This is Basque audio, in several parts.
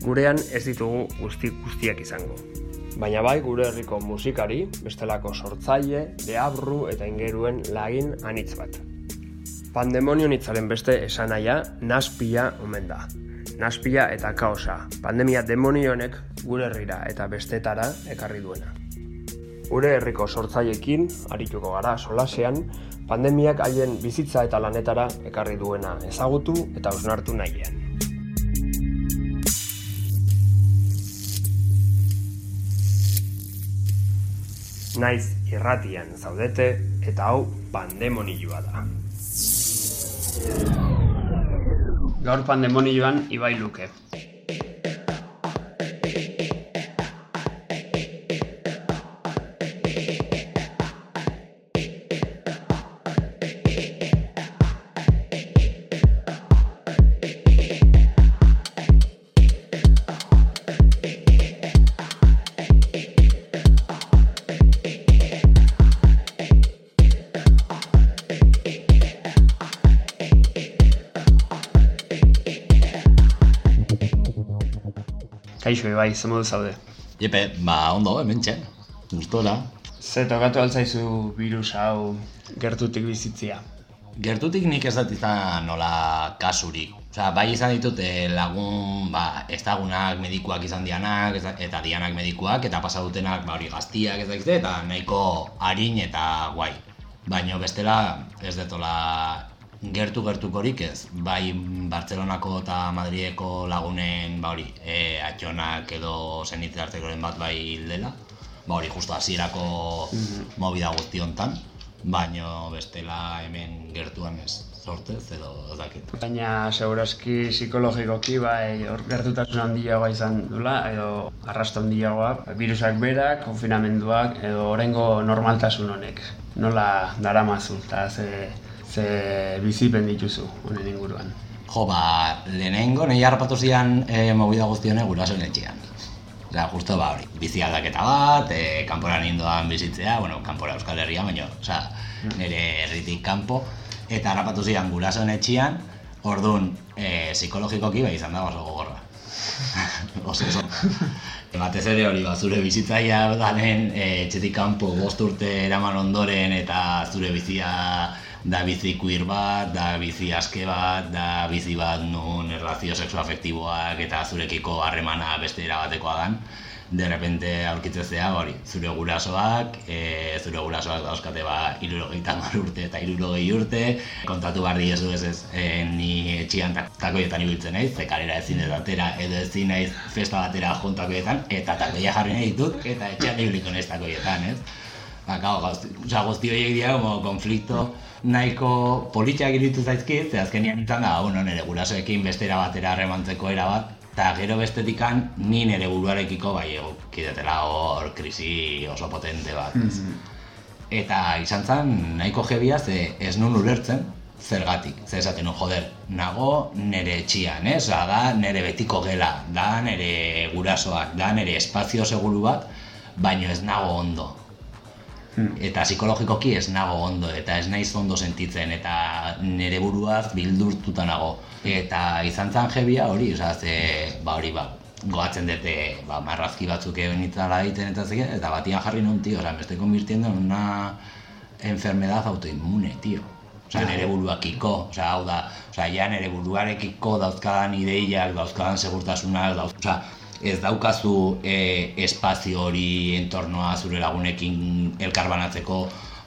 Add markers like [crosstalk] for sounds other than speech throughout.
Gurean ez ditugu guzti guztiak izango baina bai gure herriko musikari, bestelako sortzaile, deabru eta ingeruen lagin anitz bat. Pandemonio nitzaren beste esanaia, naspia omen da. Naspia eta kaosa, pandemia demonionek gure herrira eta bestetara ekarri duena. Gure herriko sortzailekin, arituko gara solasean, pandemiak haien bizitza eta lanetara ekarri duena ezagutu eta ausnartu nahian. Naiz irratian zaudete eta hau pandemonioa da. Gaur pandemonioan ibai luke. Kaixo, Ibai, ze modu zaude? Jepe, ba, ondo, hemen txen. Gustora. Ze tokatu altzaizu virus hau gertutik bizitzia? Gertutik nik ez dut izan nola kasurik. Osa, bai izan ditut lagun, ba, ez dagunak medikuak izan dianak, eta dianak medikuak, eta pasa dutenak, ba, hori gaztiak ez dakizte, eta nahiko harin eta guai. Baina bestela ez detola gertu gertukorik ez, bai Bartzelonako eta Madrideko lagunen ba hori, e, atxonak edo zenitze hartzekoren bat bai dela, ba hori justu hasierako mm -hmm. movida guzti hontan, baino bestela hemen gertuan ez sortez edo dakit. Baina segurazki psikologikoki bai hor gertutasun handiagoa izan dula edo arrasta handiagoa, virusak berak, konfinamenduak edo orengo normaltasun honek. Nola daramazu eta ze ze bizipen dituzu honen inguruan. Jo, ba, lehenengo nahi harrapatu zian e, movida guztione gurasoen etxean. Osea, justo ba hori, bizi aldaketa bat, e, kanpora nindoan bizitzea, bueno, kanpora Euskal Herria, baina, osea, mm. nire herritik kanpo, eta harrapatu zian gurasoen etxean, orduan, e, psikologikoki bai izan da oso gogorra. [laughs] oso, oso. Batez ere hori, ba, zure bizitzaia danen, e, etxetik kanpo bost urte eraman ondoren, eta zure bizia da bizi queer bat, da bizi aske bat, da bizi bat nun erlazio sexuafektiboak eta zurekiko harremana beste erabatekoa dan. De repente aurkitzezea hori, zure gurasoak, e, zure gurasoak dauzkate ba irurogeita mar urte eta irurogei urte, kontatu barri ez ez ez, e, ni etxian takoietan ibiltzen naiz, zekarera ezin ez atera edo ezin naiz festa batera juntakoietan, eta takoia jarri nahi ditut, eta etxean ibiliko naiz takoietan, ez? Ba, gau, guzti horiek dira, como konflikto, nahiko politxak iritu zaizkit, ze azkenian izan da, bueno, nire gurasoekin bestera batera harremantzeko era bat, eta gero bestetikan ni nire buruarekiko bai kidetela hor krisi oso potente bat. Mm Eta izan zen nahiko jebia ze ez nun ulertzen zergatik, ze esaten nun joder, nago nire etxian, ez? Eh? da nire betiko gela, da nire gurasoak, da nire espazio seguru bat, baino ez nago ondo. Hmm. eta psikologikoki ez nago ondo eta ez naiz ondo sentitzen eta nire buruaz bildurtuta nago eta izan zan jebia hori, oza, ze, ba hori ba, goatzen dute ba, marrazki batzuk egin itzala egiten eta zeke, eta batian jarri nun, tio, oza, me estoy convirtiendo en una enfermedad autoinmune, tio. Osa, nire buruakiko, oza, hau da, oza, ja nire buruarekiko dauzkadan ideiak, dauzkadan segurtasunak, dauz, ez daukazu e, espazio hori entornoa zure lagunekin elkarbanatzeko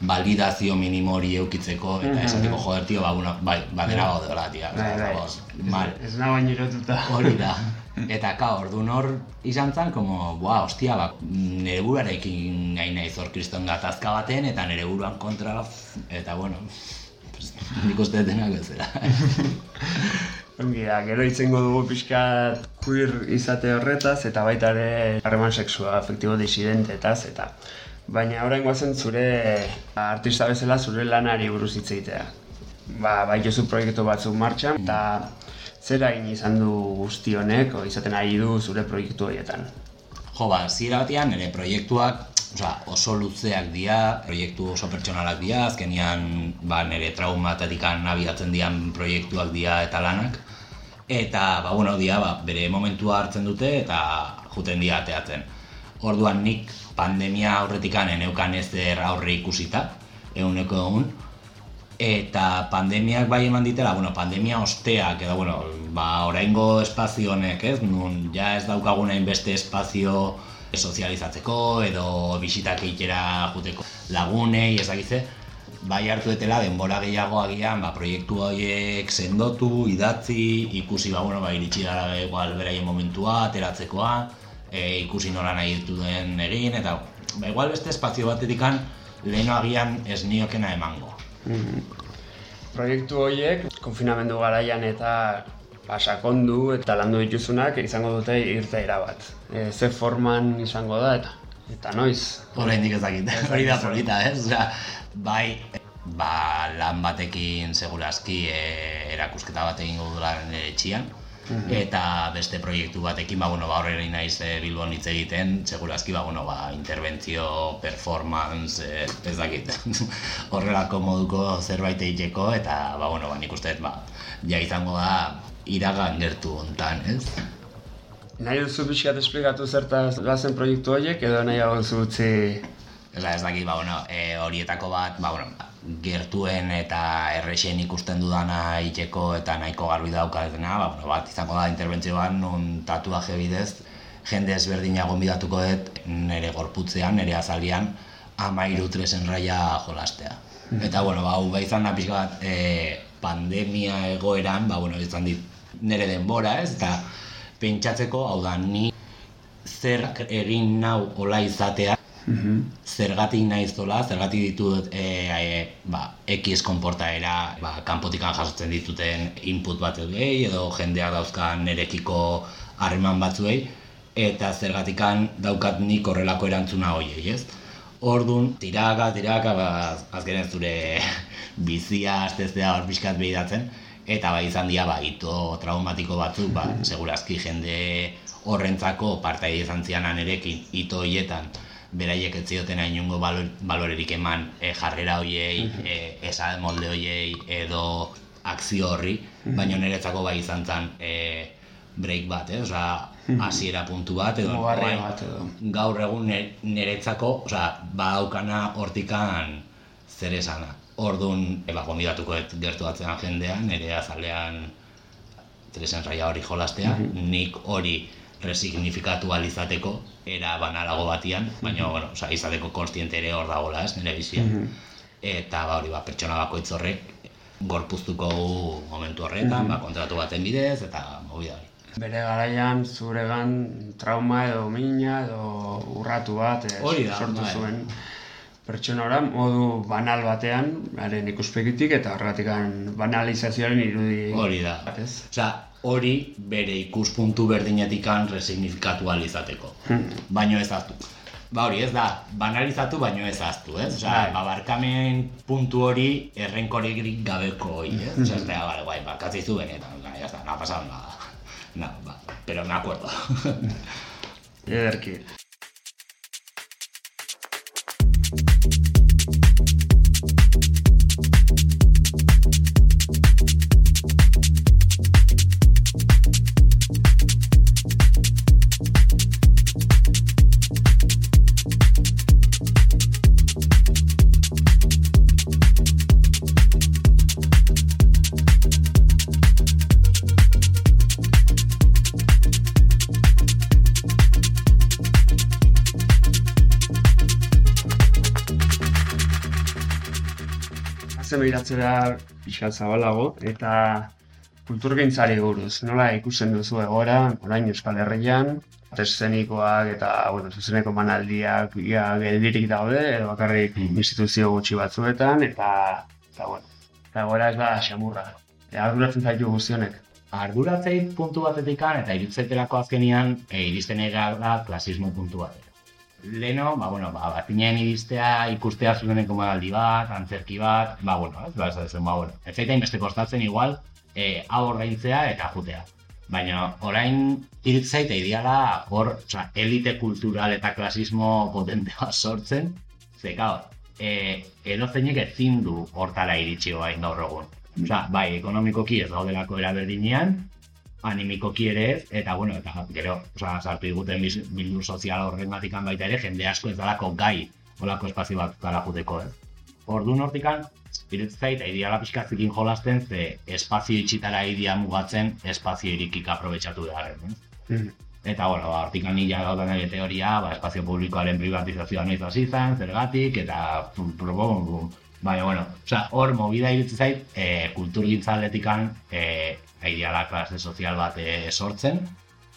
validazio minimo hori eukitzeko eta mm esateko joder tio, ba, una, bai, badera gaude gara, tia. Bai, bai. Ez nago irotuta. Hori da. [laughs] Eta ka, ordu nor izan zen, como, boa, ostia, ba, nire buruarekin gai nahi zor kriston gatazka baten, eta nire buruan kontra, eta bueno, pues, nik uste detenak ez. [laughs] Ongi, gero itzengo dugu pixkat queer izate horretaz eta baita ere harreman sexua afektibo disidentetaz eta baina orain guazen zure artista bezala zure lanari buruz hitz egitea. Ba, bai jozu proiektu batzuk martxan eta zer egin izan du guzti honek o izaten ari du zure proiektu horietan. Jo, ba, zira batean, nire proiektuak Osa, oso luzeak dira, proiektu oso pertsonalak dira, azkenian ba, nire traumatatik abiatzen dian proiektuak dira eta lanak. Eta, ba, bueno, dia, ba, bere momentua hartzen dute eta juten dira ateatzen. Orduan nik pandemia aurretikan eneukan ez der aurre ikusita, eguneko egun. Eta pandemiak bai eman ditela, bueno, pandemia osteak, edo, bueno, ba, oraingo espazio honek, ez? Nun, ja ez daukaguna inbeste espazio sozializatzeko edo bisitak egitera juteko lagunei, ez dakitze, bai hartu etela denbora gehiago agian ba, proiektu horiek sendotu, idatzi, ikusi ba, bueno, ba, iritsi dara igual beraien momentua, ateratzekoa, e, ikusi nola nahi ditu den egin, eta ba, igual beste espazio batetikan leheno agian ez niokena emango. Mm Proiektu horiek, konfinamendu garaian eta pasakondu eta landu dituzunak izango dute irteera bat. E, ze forman izango da eta eta noiz? Hora indik ezakit, hori da polita, ez? Osea, bai, ba, lan batekin segurazki e, erakusketa bat egingo dudala nire etxian, mhm. eta beste proiektu batekin, ba, bueno, ba, horre naiz e, Bilbon hitz egiten, segurazki, ba, bueno, ba, interventzio, performance, e, ez dakit, [laughs] horrelako moduko zerbait egiteko, eta, ba, bueno, ba, nik uste, ba, ja izango da, iragan gertu hontan, ez? Nahi duzu pixkat esplikatu zertaz gazen proiektu horiek edo nahi hau utzi... Eza, ez dakit, ba, bueno, e, horietako bat, ba, bueno, gertuen eta errexen ikusten dudana iteko eta nahiko garbi daukatena, ba, bueno, bat izango da interbentzioan nun tatuaje bidez, jende ezberdina gonbidatuko dut nire gorputzean, nire azalian, amairu tresen raia jolastea. Mm Eta, bueno, ba, hau ba, izan da pixka bat, e, pandemia egoeran, ba, bueno, izan dit, nire denbora, ez? Eta pentsatzeko, hau da, ni zer egin nau ola izatea, mm -hmm. zergatik nahi zola, zergatik ditut e, e, ba, X konportaera, ba, kanpotikan jasotzen dituten input bat edo jendeak dauzkan nerekiko harreman batzuei, eta zergatikan daukat nik horrelako erantzuna hoiei, ez? Orduan, tiraka, tiraka, ba, azkenean zure [laughs] bizia astezea hor pixkat behidatzen, eta bai izan dira ba, ito traumatiko batzuk, ba, segurazki jende horrentzako partai izan zianan erekin ito hietan, beraiek ez zioten inungo balorerik eman e, jarrera hoiei, e, esa molde hoiei edo akzio horri, baina niretzako bai izan zen e, break bat, eh? Osa, hasiera puntu bat edo, bat edo. gaur egun niretzako, osa, badaukana hortikan zer esana. Orduan, eba, gombidatuko et gertu atzean jendean, nire azalean tresen raia hori jolastea, mhm. nik hori resignifikatu alizateko, era banalago batian, baina, bueno, oza, izateko konstiente ere hor dagoela, ez, nire bizia. Mhm. Eta, ba, hori, ba, pertsona bako itzorrek, gorpuztuko momentu horretan, mm ba, kontratu baten bidez, eta mobi da Bere garaian, zuregan, trauma edo mina edo urratu bat, ez, sortu bai. zuen pertsona modu banal batean, haren ikuspegitik eta horregatik banalizazioaren irudi. Hori da. Osea, hori bere ikuspuntu berdinetik resignifikatu alizateko. Hmm. Baino ez aztu. Ba hori ez da, banalizatu baino ez aztu, ez? Osea, bai. babarkamen puntu hori errenkorik gabeko hori, ez? Osea, ez da, bale, guai, bakazizu benetan, ya está, no ha pasado nada. [laughs] No, ba, pero me acuerdo. Ederki. Zen behiratzera pixkat zabalago, eta kulturgintzari buruz, nola ikusten duzu egora, orain Euskal Herrian, eszenikoak eta bueno, zuzeneko manaldiak ia geldirik daude, edo bakarrik instituzio gutxi batzuetan, eta, eta bueno, eta gora ez da xamurra. E, arduratzen zaitu guztionek. arduratzeit puntu batetikan eta iritzetelako azkenian e, iristen da klasismo puntu batera. Leno, ba, bueno, ba, batinen iristea ikustea zueneko modaldi bat, antzerki bat, ba, bueno, ez, ba, ez, ez, ba, bueno. Ez zaita inbeste kostatzen igual, e, hau ordaintzea eta jutea. Baina orain iritzaita ideala hor, oza, elite kultural eta klasismo potente bat sortzen, ze, gaur, e, edo zeinek ezin du hortara iritsi guain gaur egun. Osa, bai, ekonomikoki ez daudelako eraberdinean, animikoki ere ez, eta bueno, eta gero, osa, sartu diguten bildur sozial horrengatik baita ere, jende asko ez dalako gai, holako espazio bat gara juteko, ez. Ordu hortikan, iruditzen zait, ideala pixkatzikin jolasten, ze espazio itxitara idea mugatzen, espazio irikik aprobetsatu behar, ez. Mhm. Eta, bueno, ba, hortik anila gauden ere teoria, ba, espazio publikoaren privatizazioa noiz hasi zergatik, eta pum. Baina, bueno, osea, hor, movida iruditzen zait, e, kulturgintza aldetikan, e, ideala klase sozial bat e, sortzen,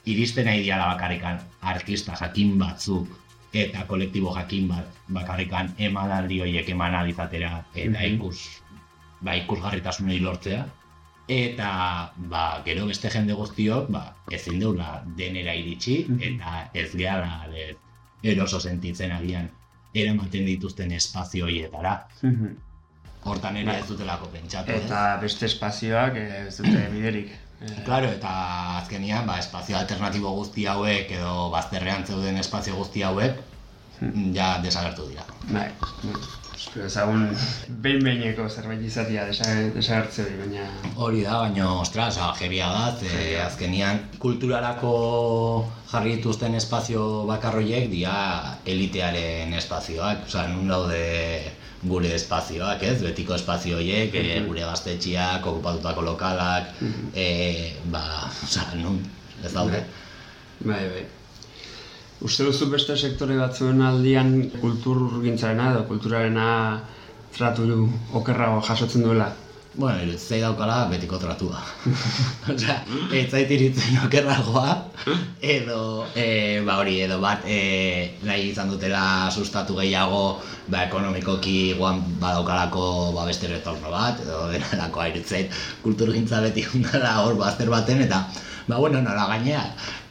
iristen ideala bakarrikan artista jakin batzuk eta kolektibo jakin bat bakarrikan emanaldi horiek eman alizatera eta Mhm. ikus, ba, ikusgarritasunei lortzea. Eta, ba, gero beste jende guztiok, ba, ezin deula denera iritsi, eta ez gehala de, eroso sentitzen agian eramaten dituzten espazio horietara. Hortan ere Bai. ez dutelako pentsatu? Eta beste espazioak eh, ez dute [clears throat] biderik. Eh, Claro, eta azkenian, ba, espazio alternatibo guzti hauek edo bazterrean zeuden espazio guzti hauek ja desagertu dira. Bai, espero ezagun behin-behineko zerbait izatea desa- desagertze hori, baina... Hori da, baina, ostras, ajeria da, ze azkenian kulturarako jarri dituzten espazio bakarroiek dira elitearen espazioak, osea, nun daude gure espazioak, ez? Betiko espazio horiek, e, gure gaztetxiak, okupatutako lokalak, e, ba, osea, nun, ez daude. Bai, bai. Uste duzu beste sektore batzuen aldian kulturgintzarena edo kulturarena tratu okerrago jasotzen duela? Bueno, iruditzen daukala betiko tratua. [laughs] Osea, ez zait iritzen okerragoa, edo, e, ba hori, edo bat e, nahi izan dutela sustatu gehiago, ba ekonomikoki guan badaukalako ba beste retorno bat, edo denarako iruditzen kulturgintza beti hundala hor bazter baten, eta ba bueno, nola gainea,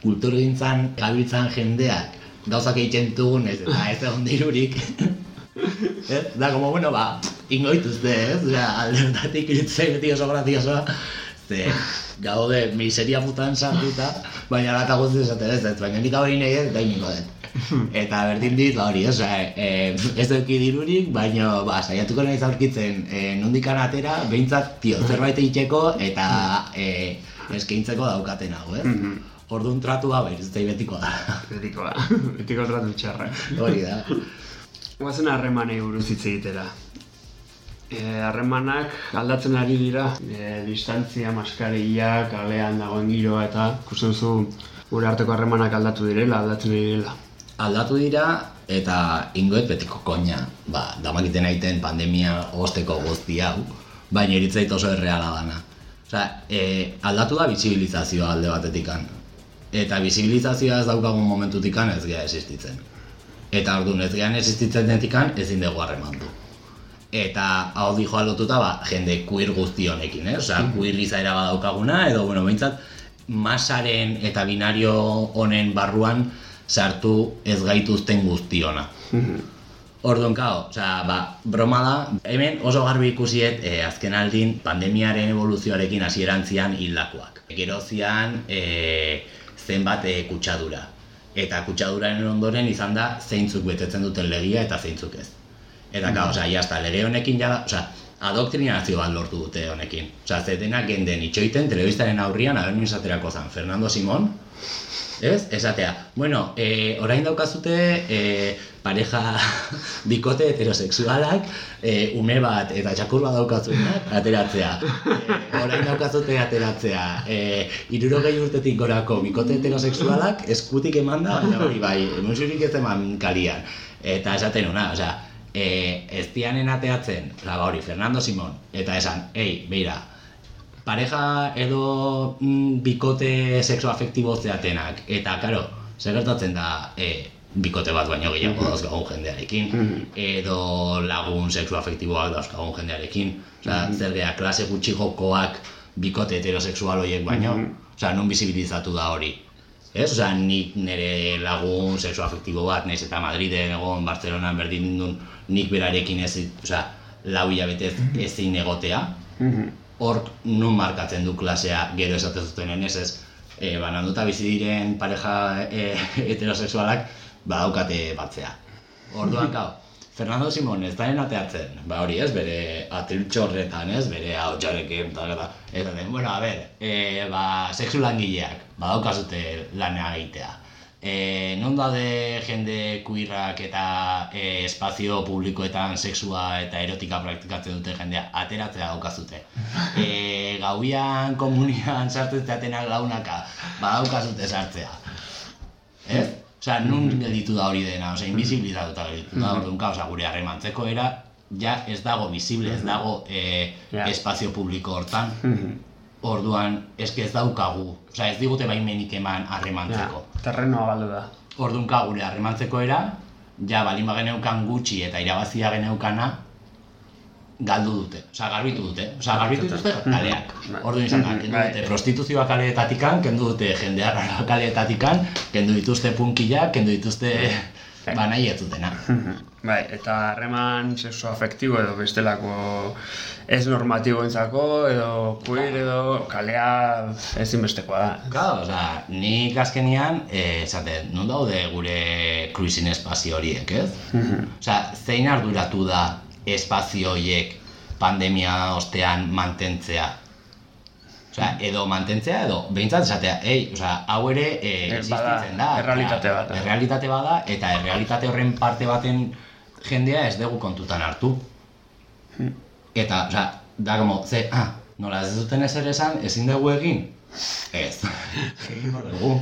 kulturgintzan gabiltzan jendeak gauzak egiten dugun ez, eta ez egon dirurik, [laughs] Ez? Da, como, bueno, ba, ingo dituzte, ez? Osea, aldentatik iritzei beti oso graziosoa. Ze, gaude miseria putan sartuta, baina lata guzti esaten ez, ez, baina nik hau egin ez, da ingo den. Eta berdin dit, ba hori, osea, e, ez duki dirurik, baina, ba, saiatuko nahi aurkitzen e, nondikan atera, behintzat, tio, zerbait egiteko eta e, eskaintzeko daukaten hau, ez? Mhm. Orduan tratua, ba, iritzei betiko da. Betikoa, betiko tratu txarra. hori da. Guazen harremanei buruz hitz egitera. E, harremanak aldatzen ari dira, e, distantzia, maskarilla, kalean dagoen giroa eta ikusten zu gure arteko harremanak aldatu direla, aldatzen ari direla. aldatu dira eta ingoet betiko koina, ba, damakiten aiten pandemia osteko guzti hau, baina iritzait oso erreala dana. Osea, e, aldatu da bisibilizazioa alde batetikan. Eta bisibilizazioa ez daukagun momentutikan ez gea existitzen. Eta orduan ez gean existitzen dentikan ezin dugu harremandu. Eta hau dijoa lotuta ba, jende queer guzti honekin, eh? Osea, queer izaera badaukaguna, edo, bueno, behintzat, masaren eta binario honen barruan sartu ez gaituzten guztiona. Orduan, kao, osea, ba, broma da, hemen oso garbi ikusiet e, azken aldin pandemiaren evoluzioarekin hasierantzian hildakoak. Gero zian e, zenbat e, kutsadura. Eta kutsaduraren ondoren izan da zeintzuk betetzen duten legia eta zeintzuk ez. Eta kao, osea, jazta, lege honekin jada, osea, adoktrinazio bat lortu dute honekin. Osea, ze denak genden itxoiten telebistaren aurrian, aber esaterako zan, Fernando Simón, Ez? Esatea, bueno, e, orain daukazute e, pareja [laughs] bikote heterosexualak e, ume bat eta txakur bat daukazuenak ateratzea. E, orain daukazute ateratzea. E, irurogei urtetik gorako bikote heterosexualak eskutik emanda, baina hori bai, musurik ez eman kalian. Eta esaten una, osea, e, ez dianen ateatzen, osea, ba hori, Fernando Simón, eta esan, ei, beira, pareja edo mm, bikote sexo zeatenak. Eta, karo, zer gertatzen da e, bikote bat baino gehiago dauzkagun jendearekin, edo lagun sexu afektiboak dauzkagun jendearekin. Osea, zer gea, klase gutxi jokoak bikote heterosexual horiek baino, Mhm. osea, non bizibilizatu da hori. Ez, osea, nik nire lagun sexu afektibo bat, naiz eta Madriden egon, Bartzelonan berdin duen, nik berarekin ez, osea, lau hilabetez ezin egotea, Mhm. hor nun markatzen du klasea gero esaten zutenen ez ez e, bananduta bizi diren pareja [laughs] e, heterosexualak badaukate batzea. Orduan, [laughs] gau, Fernando Simon ez daren ateatzen, ba hori ez, bere atiltxo horretan ez, bere hau txarekin, eta eta, eta, den, bueno, a ber, e, ba, sexu langileak, badaukazute lana egitea. E, non daude jende kuirrak eta e, espazio publikoetan sexua eta erotika praktikatzen dute jendea ateratzea daukazute. E, gauian komunian sartzen zatenak launaka, badaukazute sartzea. Ez? Osea, nun gelditu da hori dena, osea, invisibilizatuta gelditu da, orduan, ka, gure harremantzeko era, ja ez dago visible, ez dago e, Ja. espazio publiko hortan. Mhm. Orduan, eske ez daukagu, osea, ez digute baimenik eman Ja, harremantzeko. terrenoa galdu da. Orduan ka gure harremantzeko era, ja balin bageneukan gutxi eta irabazia geneukana, galdu dute, osea, garbitu dute, osea, garbitu dituzte kaleak. Bai. Orduan izan da, Mhm, kendu bai. dute prostituzioa kaleetatikan, kendu dute jendea kaleetatikan, kendu dituzte punkilak, kendu dituzte [laughs] ba nahi ez dutena. Mhm. Bai, eta harreman sexu afektibo edo bestelako ez normatiboentzako edo queer edo kalea ezinbestekoa da. Claro, osea, nik azkenian, eh, esaten, non daude gure cruising espazio horiek, ez? Osea, zein arduratu da espazio horiek pandemia ostean mantentzea? Osea, edo mantentzea edo behintzat esatea, ei, osea, hau ere e, Eh, existitzen da. errealitate osea, bat da. Errealitate bada eta errealitate horren parte baten jendea ez dugu kontutan hartu. Eta, osea, da como, ze, ah, nola ez duten ezer esan, ezin dugu egin? Ez. [laughs] Egin dugu.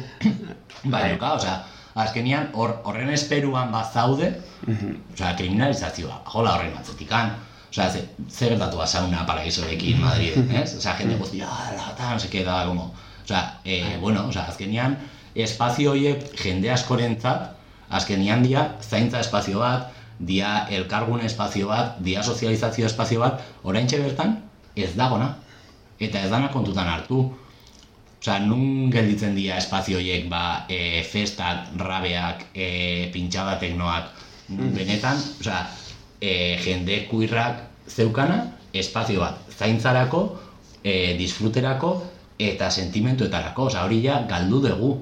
Baina, ka, osea, azkenian hor, horren esperuan bazaude, osea, kriminalizazioa, jola horren atzetikan. Osea, ze, ze gertatu da sauna paraisorekin Madriden, ez? Osea, jende guztia, ala, eta no se queda, como... Osea, eh, bueno, osea, azkenian, espazio horiek jende askorentzat, azkenian dia, zaintza espazio bat, dia elkargune espazio bat, dia sozializazio espazio bat, oraintxe bertan, ez dagona. Eta ez dana kontutan hartu. Osea, nun gelditzen dira espazio horiek, ba, e, festak, rabeak, e, pintxada teknoak, benetan, osea, e, jende kuirrak zeukana, espazio bat, zaintzarako, e, disfruterako, eta sentimentuetarako, osea, hori ja galdu dugu.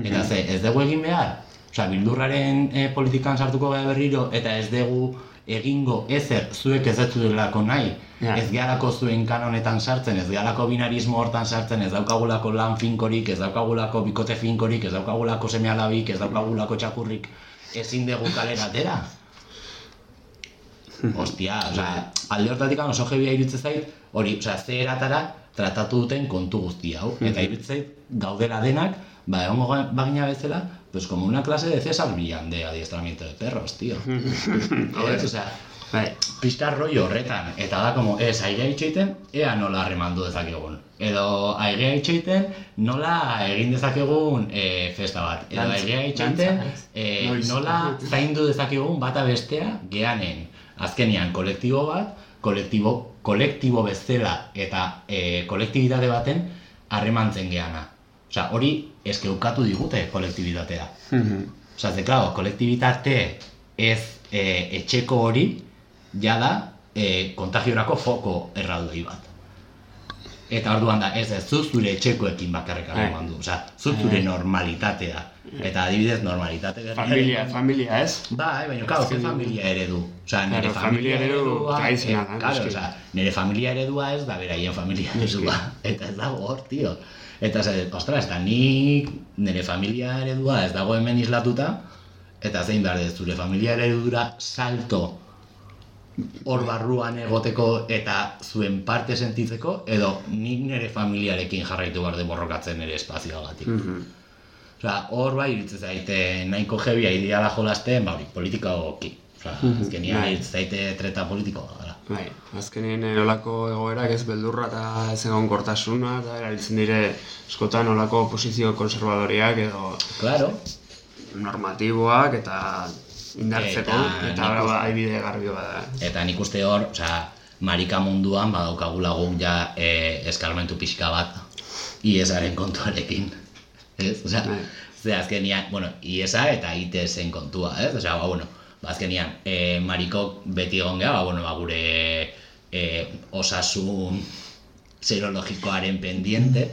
Eta ze, ez dugu egin behar? Osea, bildurraren e, politikan sartuko gara berriro, eta ez dugu egingo ezer zuek ez dutzuelako nahi, Ja. ez gehalako zuen kanonetan sartzen, ez gehalako binarismo hortan sartzen, ez daukagulako lan finkorik, ez daukagulako bikote finkorik, ez daukagulako seme alabik, ez daukagulako txakurrik, ezin dugu kalera atera. [laughs] Ostia, osea, alde hortatik oso jebia iruditzen zait, hori, osea, ze eratara tratatu duten kontu guzti hau. Eta iruditzen zait, gaudela denak, ba, egongo ga- bagina bezala, pues como una clase de César Villan de adiestramiento de perros, tío. Ez, osea, Bai, pixka rollo horretan, eta da como, ez, airea itxoiten, ea nola harremandu dezakegun. Edo airea itxoiten, nola egin dezakegun e, festa bat. Edo itxoiten, dantza. e, nola zaindu dezakegun bata bestea geanen. Azkenian, kolektibo bat, kolektibo, kolektibo bezala eta e, kolektibitate baten harremantzen geana. Osea, hori eskeukatu digute kolektibitatea. Mhm. Osea, ze, claro, kolektibitate ez e, etxeko hori, jada e, kontagiorako foko erraldoi bat. Eta orduan da, ez ez, zu zure etxekoekin bakarrik Bai. harreman du. Osea, zu zure normalitatea. Eta adibidez, normalitate berria- familia, familia, ez? Bai, baina, claro, ze familia eredu. Osea, nire Claro, familia, familia eredu eredua... tradizionala, eh, claro, osea, nire familia eredua ez da beraien familia eredua. Eta ez dago hor, tio. Eta, ze, ostras, eta nik nire familia eredua ez dago hemen islatuta, eta zein behar dez, zure familia eredura salto hor barruan egoteko eta zuen parte sentitzeko, edo nik nire familiarekin jarraitu behar de borrokatzen nire espazioagatik. Mhm. Osea, hor bai iruditzen zaite nahiko jebia ideala jolasten, ba hori, politika oki. Osea, azkenian Bai. iruditzen zaite treta politikoa. Bai, azkenien eh, olako egoerak ez beldurra eta ez egon kortasuna, eta erabiltzen dire eskotan olako posizio konservadoriak edo Claro, normatiboak eta indartzeko, Eta eta, nik eta uste- ba, adibide garbi bada. eta nik uste hor, osea, marika munduan badaukagula guk ja e, eskarmentu pixka bat IESaren kontuarekin. Ez? Osea, Bai. ze azkenian, bueno, IESa eta ITSen kontua, ez? Osea, ba, bueno, azkenian, e, marikok beti egon geha, ba, bueno, ba, gure e, osasun serologikoaren pendiente,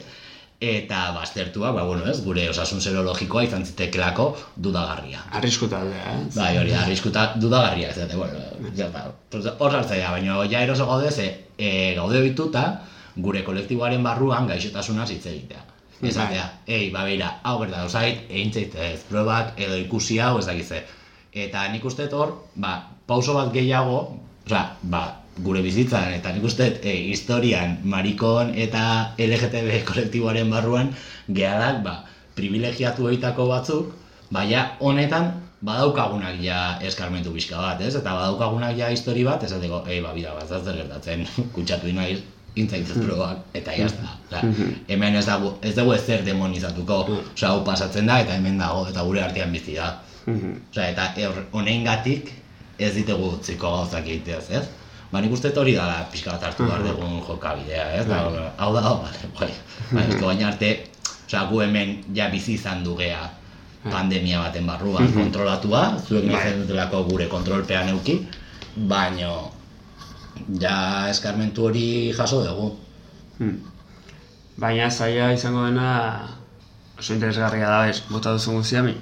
eta baztertua, ba, bueno, ez, gure osasun serologikoa izan zitekelako dudagarria. Arrisku taldea, eh? Bai, hori, arriskuta dudagarria, ez dute, bueno, ja, ba, hor sartzea, baina ja eroso gaude, ze e, gaude bituta, gure kolektiboaren barruan gaixotasuna hitz egitea. Esatea, ei, ba, beira, hau berda dauzait, egin ez, probak edo ikusi hau ez dakize. Eta nik uste hor, ba, pauso bat gehiago, osea, ba, gure bizitzan, eta nik uste e, historian, marikon eta LGTB kolektiboaren barruan, gehalak, ba, privilegiatu eitako batzuk, baina honetan badaukagunak ja eskarmentu pixka bat, ez? Eta badaukagunak ja histori bat, esateko, ei, ba, bida, bat, zer gertatzen, [laughs] kutsatu naiz, intzaitzez probak, eta jazta. Osa, [laughs] hemen ez dago, ez dago ezer demonizatuko, osea, hau pasatzen da, eta hemen dago, eta gure artean bizi da. Mhm. Osea, eta hor- honengatik ez ditugu utziko gauzak egiteaz, ez? Ba, nik uste hori dala pixka bat hartu behar dugun jokabidea, ez? Da, hau da, hau, bale, bai. Ba, ez baina arte, osea, gu hemen ja bizi izan dugea pandemia baten barruan kontrolatua, zuek Bai. nahi dutelako gure kontrolpean euki, baino ja eskarmentu hori jaso dugu. Hmm. Baina zaila izango dena oso interesgarria da, ez, bota duzun guztia mi.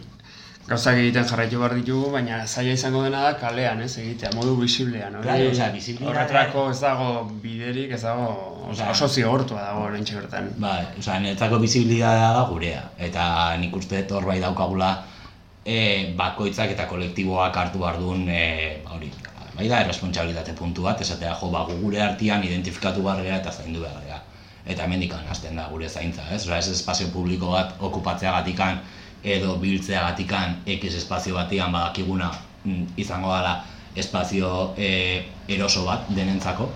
Gauzak egiten jarraitu behar ditugu, baina zaila izango dena da kalean, ez, egitea, modu bisiblean, hori? Claro, bisibilitatea- Horretarako ez dago biderik, ez dago, oso, oso zigortua dago oraintxe bertan. Bai, osea, niretzako bizibilitatea da gurea. Eta nik uste dut hor bai daukagula e, bakoitzak eta kolektiboak hartu behar duen, e, ba, hori, bai da, erresponsabilitate puntu bat, esatea, jo, ba, gu gure artean identifikatu behar eta zaindu behar. Eta hemendik hasten da gure zaintza, ez? Osea, ez espazio publiko bat okupatzeagatikan edo biltzeagatikan X espazio batian badakiguna mm, izango dela espazio e, eroso bat denentzako,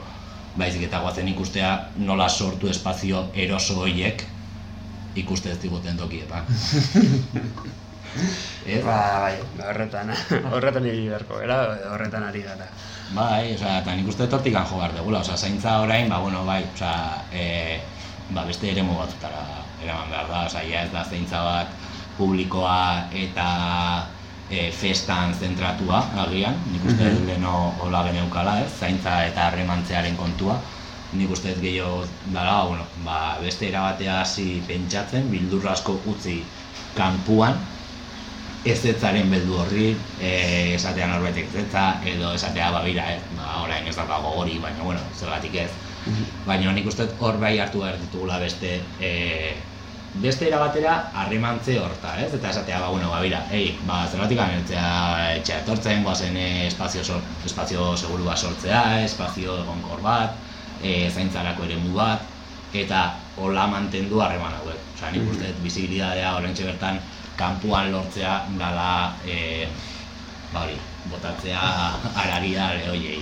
baizik eta guazen ikustea nola sortu espazio eroso horiek ikuste ez diguten tokietan. [laughs] ez? Ba, bai, horretan, [laughs] horretan ibili beharko edo horretan ari gara. Bai, osea, eta nik uste hortik jo behar dugula, osea, zaintza orain, ba, bueno, bai, osea, e, ba, beste eremu batzutara eraman behar da, osea, ja ez da zaintza bat publikoa eta e, festan zentratua, agian, nik uste dut leheno hola geneukala, ez, zaintza eta harremantzearen kontua, nik uste dut gehiago dara, bueno, ba, beste erabatea hasi pentsatzen, bildur asko utzi kanpuan, ezetzaren beldu horri, e, esatea norbaitek ezetza, edo esatea babira, ez, ba, orain ez daukago hori, baina, bueno, zergatik ez. Baina nik uste hor bai hartu behar ditugula beste, e, beste era batera harremantze horta, ez? Eta esatea, ba, bueno, ba, bira, ei, ba, zergatik anertzea etxea etortzen, goazen eh, espazio, sor, espazio seguru bat sortzea, espazio egonkor bat, e, zaintzarako eremu bat, eta hola mantendu harreman hauek. Osea, nik uste dut bizibilitatea oraintxe bertan kanpuan lortzea dala, e, ba hori, botatzea [laughs] araria hoiei.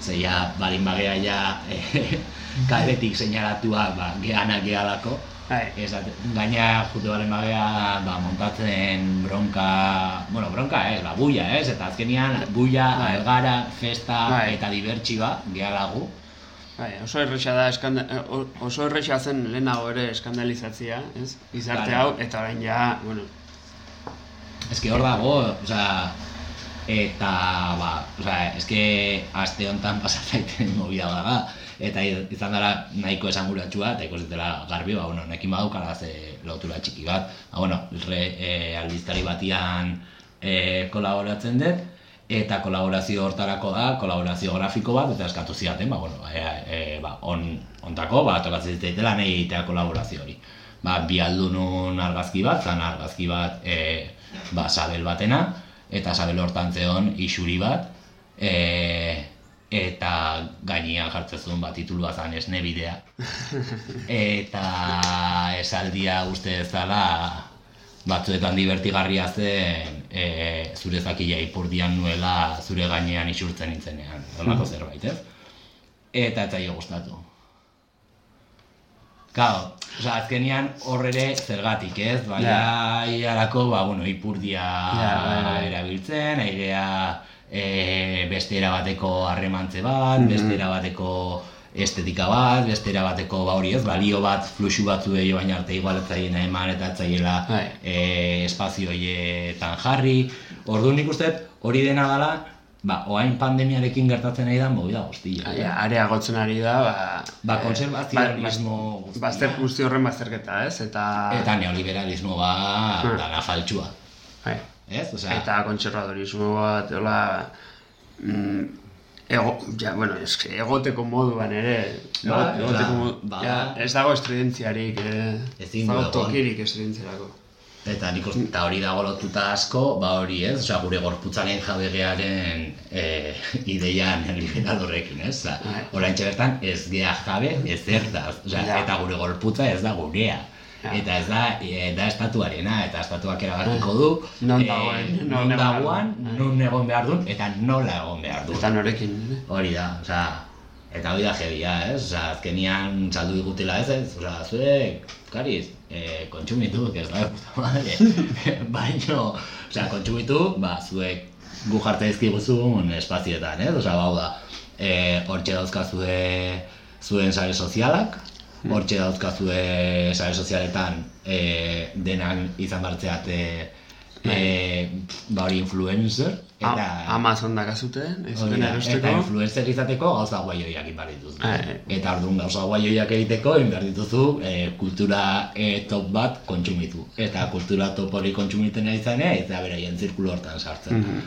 Zeia, balin bagea ja, [laughs] e, kaletik seinalatua, ba, geanak gehalako, Bai, Esat, gaina jute balen bagea ba, montatzen bronka, bueno, bronka ez, ba, buia ez, eta azkenian buia, Bai. algara, festa Bai. eta dibertsiba gehalagu. bai, oso erresa da, eskanda, oso erresa zen lehenago ere eskandalizatzia, ez? Gizarte hau, eta orain ja, bueno, Ez hor dago, osea, eta, ba, osea, eske aste honetan pasatzen [laughs] movida da, eta izan dara nahiko esanguratsua, eta ikusitela garbi, ba, bueno, nekin badaukala ze lotura txiki bat, ba, bueno, re, e, albiztari batian e, kolaboratzen dut, eta kolaborazio hortarako da, kolaborazio grafiko bat, eta eskatu zidaten, ba, bueno, e, e, ba, on, ontako, ba, tokatzen zitzaitela nahi egitea kolaborazio hori. Ba, bi aldunun argazki bat, zan argazki bat, e, ba, sabel batena, eta sabel hortan zeon isuri bat, e, eta gainean jartzen zuen bat titulua zan esne bidea. [laughs] Eta esaldia uste ezala batzuetan divertigarria zen e, zure zakila ipurdian nuela zure gainean isurtzen nintzenean, horrelako zerbait, ez? Eta ez zaio gustatu. Claro, osea, azkenian hor ere zergatik, ez? Baina iarako, ba, bueno, ipurdia Ja, bai, bai. erabiltzen, airea e, beste erabateko harremantze bat, Mhm. beste erabateko estetika bat, beste erabateko ba hori ez, balio bat, fluxu batzu jo baina arte igualatzaiena eman eta etzaiela Bai. e, espazio horietan jarri. Orduan nik uste hori dena dela, ba, oain pandemiarekin gertatzen ari da movida guztia. Ja, areagotzen ari da, ba... Ba, eh, konservazionismo ba- guztia. Bazter guzti horren bazterketa, ez? Eta... Eta neoliberalismo bat, Hmm. dana faltsua. Bai. Ez? Osea, Eta kontservadorismo bat, hola... Mm, ego, ja, bueno, es que egoteko moduan ere, Ba, egoteko ba, modu, ba. ja, ez dago estridentziarik, Ezin ez dago tokirik estridentzerako. Eta nik uste, hori dago lotuta asko, ba hori ez, osea, gure gorputzaren jabegearen e, ideian [laughs] liberal horrekin, ez? Osea, Bai. bertan ez gea jabe, ez zertaz, osea, Ja. eta gure gorputza ez da gurea. Eta ez da, e, da estatuarena, eta estatuak erabakiko du, Non eh, dagoen, non non dagoan, duen. non egon behar duen, eta nola egon behar duen. Eta norekin, ere? Hori da, osea, eta hori da jebia, ez? Osea, azkenian saldu digutela ez, ez? Osea, zuek, kariz, e, kontsumitu, ez da, puta madre. [laughs] Baino, osea, kontsumitu, ba, zuek gu jartzen dizkiguzun espazioetan, ez? Osea, bau da, e, hortxe dauzkazue zuen sare sozialak, hortxe dauzkazue sare sozialetan e, denan izan bartzeat e, e, ba hori influencer, eta... A- Amazon dakazute, ez Hori zuten da, erosteko. Eta influencer izateko gauza guaioiak egin behar dituzu. Eh. Eta orduan gauza guaioiak egiteko egin behar dituzu e, kultura e, top bat kontsumitu. Eta kultura top hori kontsumiten zanea, eta beraien zirkulo hortan sartzen. Mhm.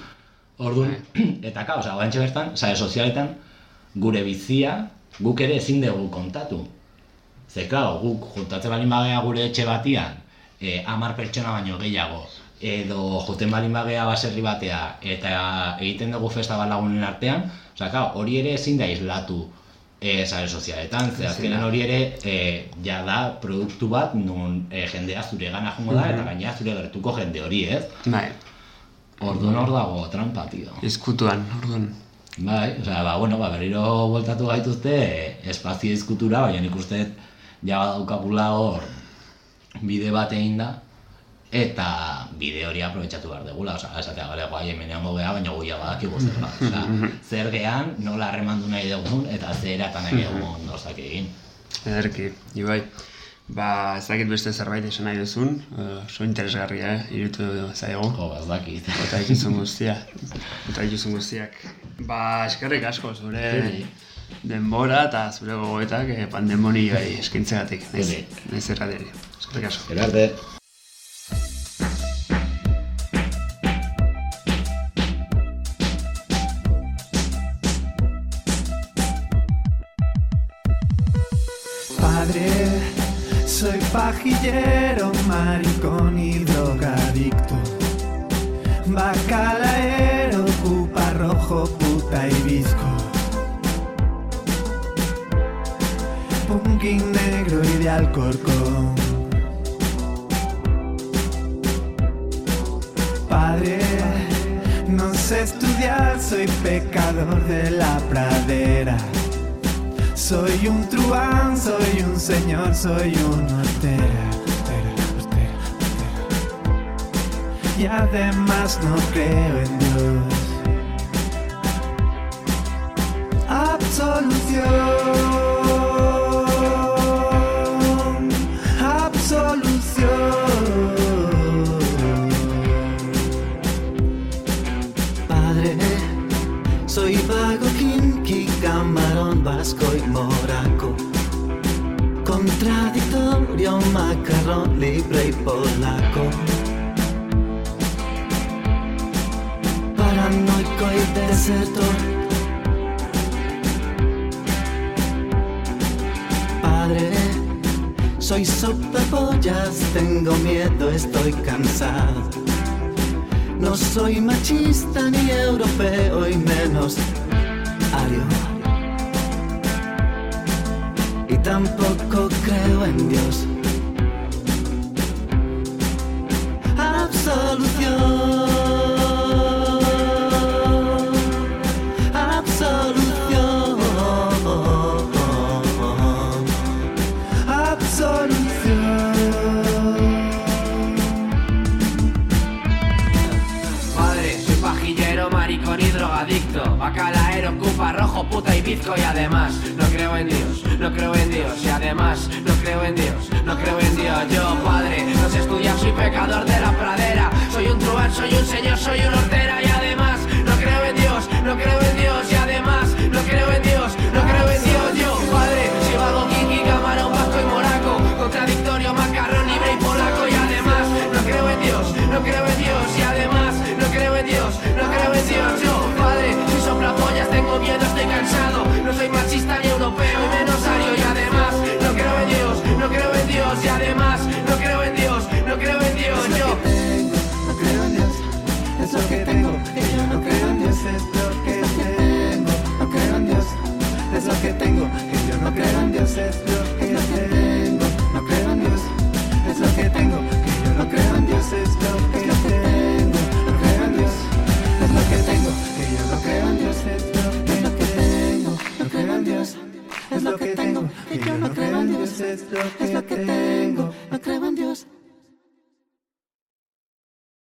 Orduan, [clears throat] eta ka, oza, bertan, sare sozialetan, gure bizia, guk ere ezin dugu kontatu. Ze, klaro, guk juntatzen balin bagea gure etxe batian, e, amar pertsona baino gehiago, edo joten balin bagea baserri batea, eta egiten dugu festa bat lagunen artean, klaro, hori ere ezin da islatu e, sare sozialetan, ze azkenan hori ere e, ja da produktu bat nun e, jendea zure gana jongo da, eta gainera zure gertuko jende hori, ez? Bai, Orduan hor dago trampa, tio. izkutuan, orduan. Bai, osea, ba, bueno, ba, berriro voltatu gaituzte espazio izkutura, baina nik uste ja badaukagula hor bide bat egin da, eta bide hori aprobetxatu behar degula, osea, esatea gale guai hemen egongo geha, baina guia badakigu zer da. Osea, [laughs] zer gehan, nola harremandu nahi dugun, eta zer eratan nahi dugun gauzak egin. Ederki, Ibai. Ba, ez dakit beste zerbait esan nahi duzun, uh, oso interesgarria, eh? irutu zaigu. Jo, ez dakit. Eta ikizun guztia, eta ikizun guztiak. Ba, eskerrik asko zure Zuri. Denbora eta zure gogoetak eh, pandemonioi eskintzegatik. Naiz, naiz erradiari. Eskerrik asko. Gero arte. Padre, soy pajillero, maricón y drogadicto. Bacalaero, pupa rojo, puta y visco. Punking negro y de Alcorcón. Padre, no sé estudiar, soy pecador de la pradera. Soy un truán, soy un señor, soy un hortera, hortera. Y además no creo en Dios. Absolución, vasco y moraco. Contradictorio, macarrón, libre y polaco. Paranoico y desertor. Padre, soy sopepollas, tengo miedo, estoy cansado. No soy machista ni europeo y menos ario. Tampoco creo en Dios. rojo, puta y bizco y además no creo en Dios, no creo en Dios y además no creo en Dios, no creo en Dios. Yo, padre, no sé estudiar, soy pecador de la pradera, soy un truán, soy un señor, soy un hortero.